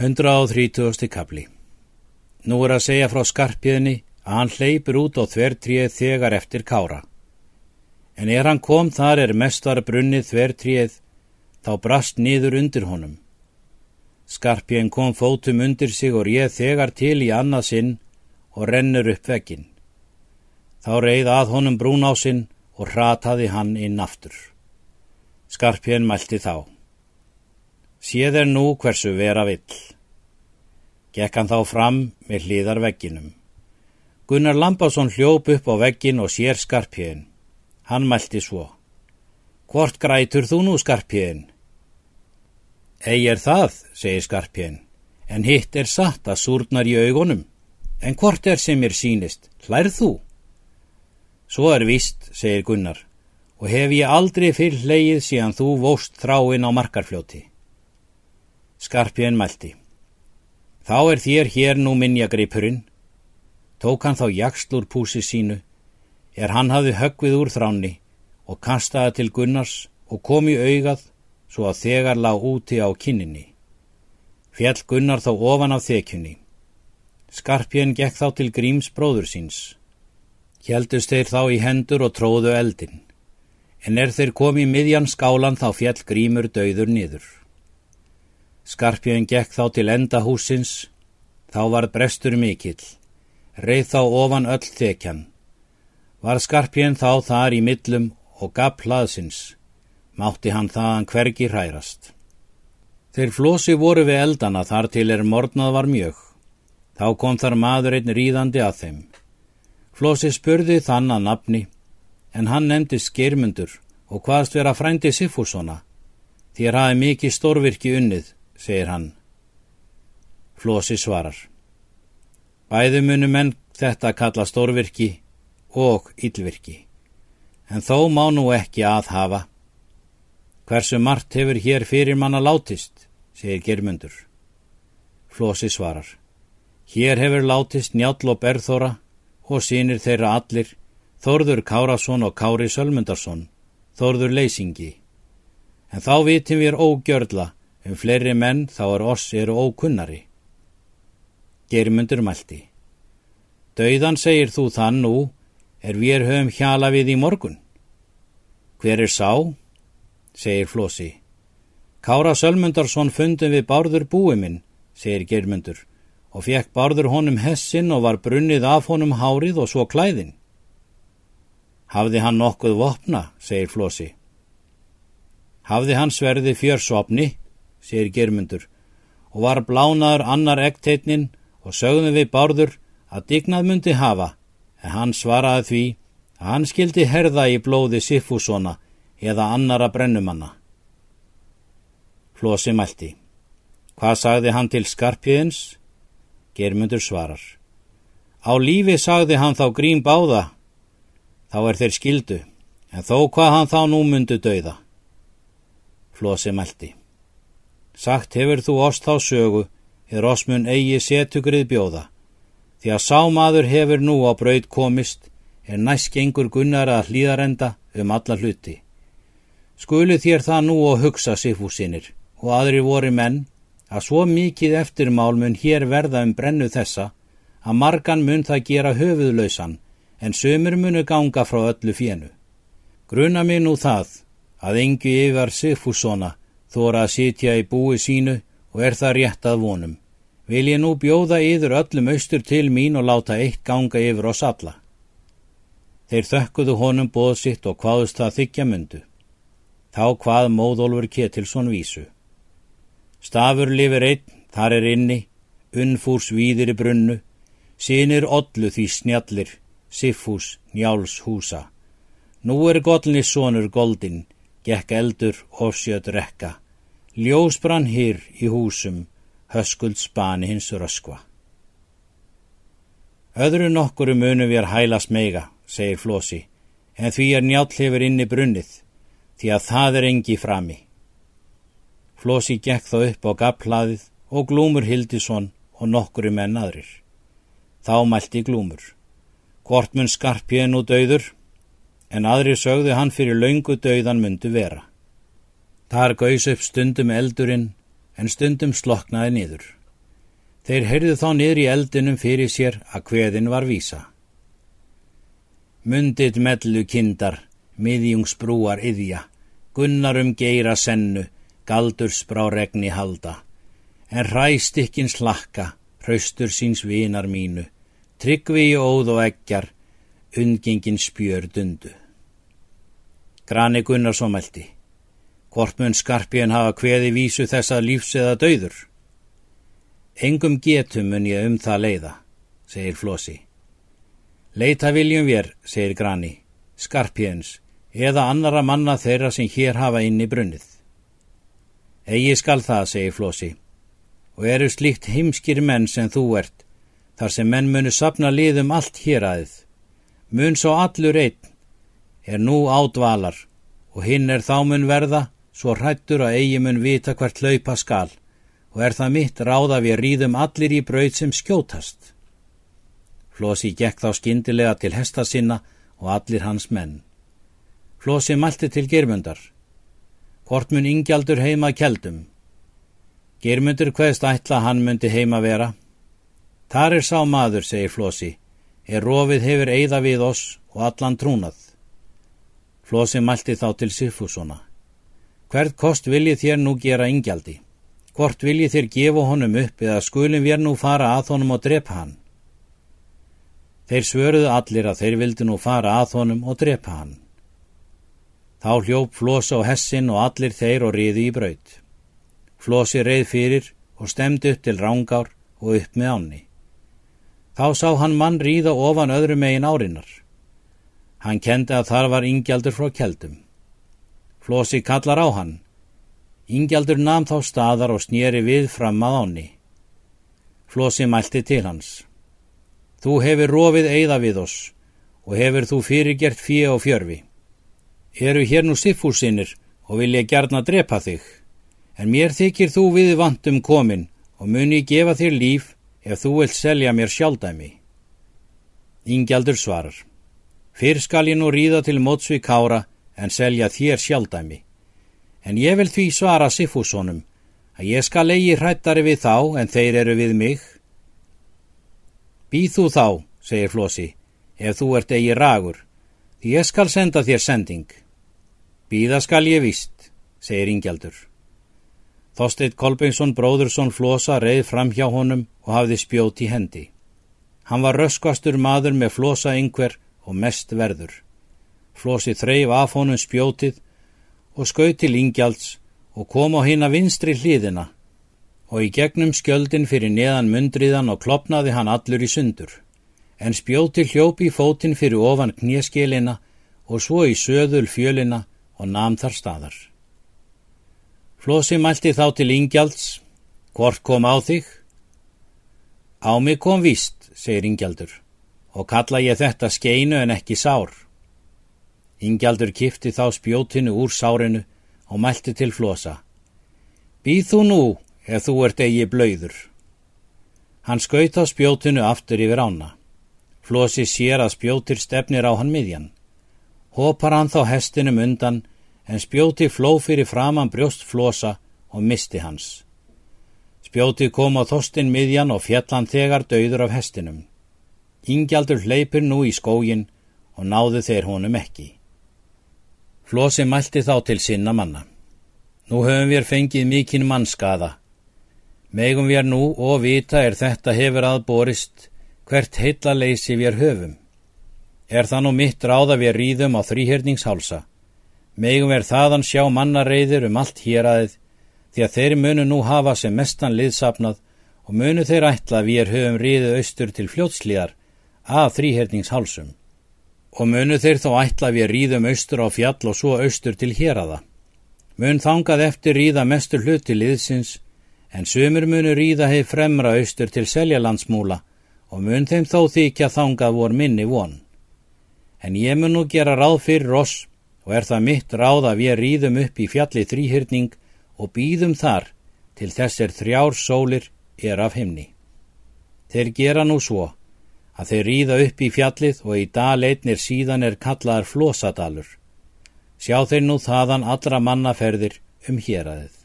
130. kapli Nú er að segja frá skarpiðinni að hann hleypur út á þvertríið þegar eftir kára. En er hann kom þar er mestar brunnið þvertríið, þá brast niður undir honum. Skarpiðin kom fótum undir sig og réð þegar til í annað sinn og rennur upp vekkin. Þá reið að honum brún á sinn og rataði hann inn aftur. Skarpiðin mælti þá. Séð er nú hversu vera vill. Gekk hann þá fram með hlýðar vegginum. Gunnar Lambásson hljóp upp á veggin og sér skarpjöðin. Hann mælti svo. Hvort grætur þú nú skarpjöðin? Egi er það, segir skarpjöðin, en hitt er satt að súrnar í augunum. En hvort er sem er sínist, hlærð þú? Svo er vist, segir Gunnar, og hef ég aldrei fyrr leið síðan þú vóst þráinn á markarfljóti. Skarpjén mælti. Þá er þér hér nú minnjagripurinn. Tók hann þá jakst úr púsi sínu, er hann hafði höggvið úr þráni og kastaði til Gunnars og kom í augað svo að þegar lág úti á kinninni. Fjall Gunnar þá ofan af þekjunni. Skarpjén gekk þá til Gríms bróður síns. Hjeldust þeir þá í hendur og tróðu eldin. En er þeir komið miðjan skálan þá fjall Grímur döður niður. Skarpjöðin gekk þá til enda húsins, þá var brestur mikill, reið þá ofan öll þekjan. Var Skarpjöðin þá þar í millum og gaf hlaðsins, mátti hann þaðan hvergi hrærast. Þeir flosi voru við eldana þar til er mornað var mjög, þá kom þar maður einn ríðandi að þeim. Flosi spurði þann að nafni, en hann nefndi skirmundur og hvaðst vera frændi Siffúsona, þér hafi mikið stórvirki unnið, segir hann. Flósi svarar. Bæðu munum enn þetta kalla stórvirki og yllvirki, en þó má nú ekki aðhafa. Hversu margt hefur hér fyrir manna látist, segir Germundur. Flósi svarar. Hér hefur látist njál og berðþóra og sínir þeirra allir, Þórður Kárasson og Kári Sölmundarsson, Þórður Leysingi. En þá vitum við ógjörla Um fleiri menn þá er oss eru ókunnari. Germundur mælti. Dauðan segir þú þann nú, er við höfum hjala við í morgun. Hver er sá? segir Flósi. Kára Sölmundarsson fundum við bárður búi minn, segir Germundur, og fekk bárður honum hessin og var brunnið af honum hárið og svo klæðin. Hafði hann nokkuð vopna, segir Flósi. Hafði hann sverði fjörsopni, segir Germundur, og var blánaður annar ekteitnin og sögðum við bárður að dignað myndi hafa, en hann svaraði því að hann skildi herða í blóði Siffúsona eða annara brennumanna. Flósi mælti. Hvað sagði hann til skarpiðins? Germundur svarar. Á lífi sagði hann þá grín báða, þá er þeir skildu, en þó hvað hann þá nú myndu dauða. Flósi mælti. Sagt hefur þú ost þá sögu, er osmun eigi setugrið bjóða. Því að sámaður hefur nú á braud komist, er næstgengur gunnar að hlýðarenda um alla hluti. Skulu þér það nú að hugsa sifúsinir og aðri voru menn að svo mikið eftirmál mun hér verða um brennu þessa að margan mun það gera höfuðlausan en sömur munu ganga frá öllu fjennu. Gruna mig nú það að engi yfar sifúsona þóra að sitja í búi sínu og er það rétt að vonum. Vil ég nú bjóða yður öllum austur til mín og láta eitt ganga yfir oss alla. Þeir þökkuðu honum bóð sitt og hvaðust það þykja myndu. Þá hvað móðólfur Ketilsson vísu. Stafur lifir einn, þar er inni, unnfús víðir í brunnu, sínir ollu því snjallir, siffús njáls húsa. Nú er gollnis sonur goldin, gekk eldur og sjöt rekka. Ljósbrann hýr í húsum, höskuld spani hins röskva. Öðru nokkuru munum við að hæla smega, segir Flósi, en því er njáll hefur inni brunnið, því að það er engi frami. Flósi gekk þá upp á gaplaðið og Glúmur Hildisson og nokkuru menn aðrir. Þá mælti Glúmur. Hvort mun skarpjön út auður? En aðri sögðu hann fyrir laungu dauðan myndu vera. Þar gaus upp stundum eldurinn en stundum sloknaði niður. Þeir heyrðu þá niður í eldinum fyrir sér að hveðin var vísa. Mundit mellu kindar, miðjungsbrúar yðja, gunnarum geira sennu, galdursbrá regni halda, en ræstikkin slakka, hraustur síns vinar mínu, tryggvi í óð og eggjar, undgengin spjör dundu. Grani Gunnar svo meldi. Hvort mun skarpjön hafa hveði vísu þessa lífs eða dauður? Engum getum mun ég um það leiða, segir Flósi. Leita viljum vér, segir Grani, skarpjöns, eða annara manna þeirra sem hér hafa inn í brunnið. Egi skal það, segir Flósi, og eru slíkt heimskir menn sem þú ert, þar sem menn munu sapna liðum allt hér aðið. Mun svo allur einn, er nú ádvalar og hinn er þá mun verða svo hrættur að eigi mun vita hvert hlaupa skal og er það mitt ráða við rýðum allir í braud sem skjótast. Flósi gekk þá skindilega til hesta sinna og allir hans menn. Flósi mælti til germundar. Hvort mun ingjaldur heima keldum? Germundur hvaðst ætla hann myndi heima vera? Þar er sá maður, segir Flósi, er rofið hefur eigða við oss og allan trúnað. Flósi mælti þá til Sifúsona. Hvert kost viljið þér nú gera ingjaldi? Hvort viljið þér gefa honum upp eða skulum við nú fara að honum og drepa hann? Þeir svöruðu allir að þeir vildi nú fara að honum og drepa hann. Þá hljóp Flósi á hessin og allir þeir og riði í braud. Flósi reið fyrir og stemdi upp til rángár og upp með ánni. Þá sá hann mann ríða ofan öðru megin árinnar. Hann kendi að þar var yngjaldur frá keldum. Flósi kallar á hann. Yngjaldur nam þá staðar og snýri við fram að áni. Flósi mælti til hans. Þú hefur rofið eigða við oss og hefur þú fyrirgert fíu og fjörfi. Eru hér nú siffúsinnir og vil ég gerna drepa þig, en mér þykir þú við vantum komin og muni gefa þér líf ef þú vilt selja mér sjálfdæmi. Yngjaldur svarar. Fyrr skal ég nú ríða til mótsvi kára en selja þér sjálfdæmi. En ég vil því svara Siffúsonum að ég skal eigi hrættari við þá en þeir eru við mig. Býð þú þá, segir Flósi, ef þú ert eigi ragur, því ég skal senda þér sending. Býða skal ég vist, segir Ingjaldur. Þorsteit Kolbeinsson bróðursson Flósa reið fram hjá honum og hafði spjót í hendi. Hann var röskvastur maður með Flósa yngver og mest verður. Flósi þreif af honum spjótið og skauð til ingjalds og kom á hinn að vinstri hliðina og í gegnum skjöldin fyrir neðan mundriðan og klopnaði hann allur í sundur. En spjóti hljópi í fótinn fyrir ofan knieskilina og svo í söðul fjölina og nam þar staðar. Flósi mælti þá til ingjalds, hvort kom á þig? Á mig kom víst, segir ingjaldur og kalla ég þetta skeinu en ekki sár. Ingjaldur kifti þá spjótinu úr sárinu og mælti til flosa. Býð þú nú ef þú ert eigi blöyður. Hann skaut á spjótinu aftur yfir ána. Flosi sér að spjótir stefnir á hann miðjan. Hopar hann þá hestinum undan en spjóti fló fyrir framann brjóst flosa og misti hans. Spjóti kom á þostin miðjan og fjallan þegar döður af hestinum. Ingjaldur hleypur nú í skógin og náðu þeir honum ekki. Flósi mælti þá til sinna manna. Nú höfum við fengið mikinn mannskaða. Megum við nú og vita er þetta hefur aðborist hvert heilla leysi við höfum. Er það nú mitt ráða við rýðum á þrýhjörningshálsa. Megum við þaðan sjá mannareiðir um allt hér aðið því að þeir munu nú hafa sem mestan liðsapnað og munu þeir ætla við höfum rýðu austur til fljótslíðar að þrýherningshálsum og munu þeir þó ætla við ríðum austur á fjall og svo austur til héraða. Mun þangað eftir ríða mestur hluti liðsins en sömur munu ríða heið fremra austur til seljalandsmúla og mun þeim þó þykja þangað vor minni von. En ég mun nú gera ráð fyrir oss og er það mitt ráð að við ríðum upp í fjalli þrýhyrning og býðum þar til þessir þrjár sólir er af himni. Þeir gera nú svo að þeir ríða upp í fjallið og í dal einnir síðan er kallaðar flósadalur. Sjá þeir nú þaðan allra mannaferðir um héræðið.